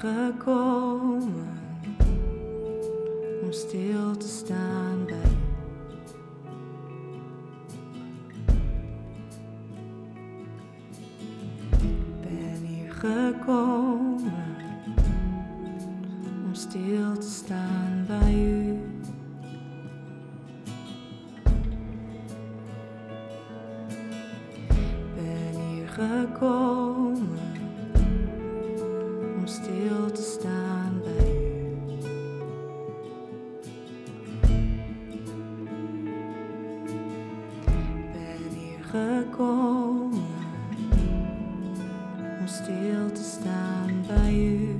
gekomen om stil te staan bij u. Ben hier gekomen om stil te staan bij u. Ben hier gekomen om stil te staan bij u. Ben hier gekomen om stil te staan bij u.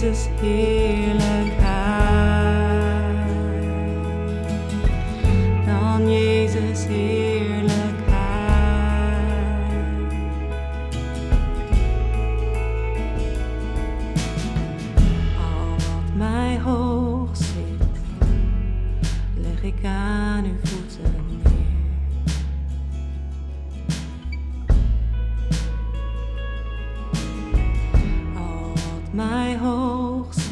Jezus heerlijkheid. Dan Jezus heerlijkheid. Al wat mij hoog zit, leg ik aan uw voeten neer. Al wat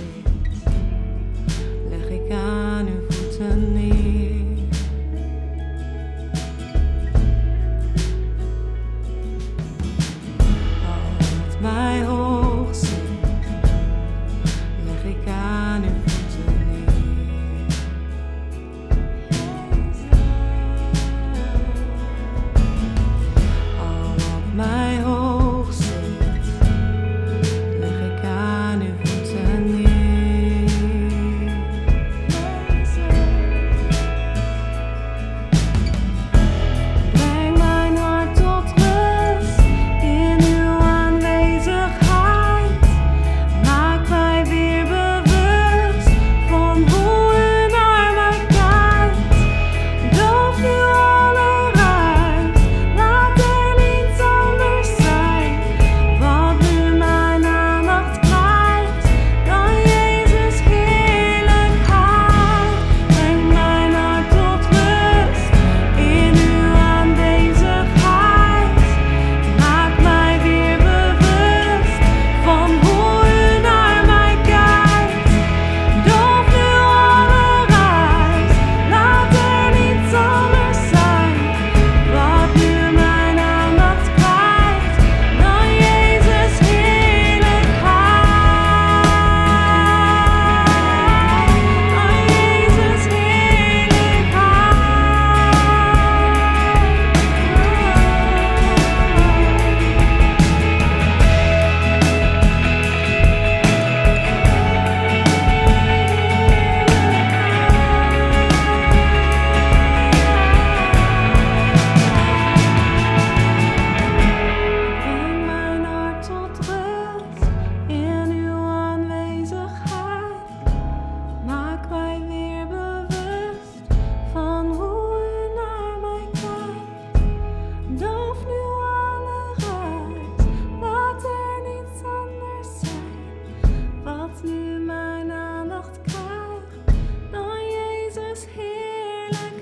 Maryland.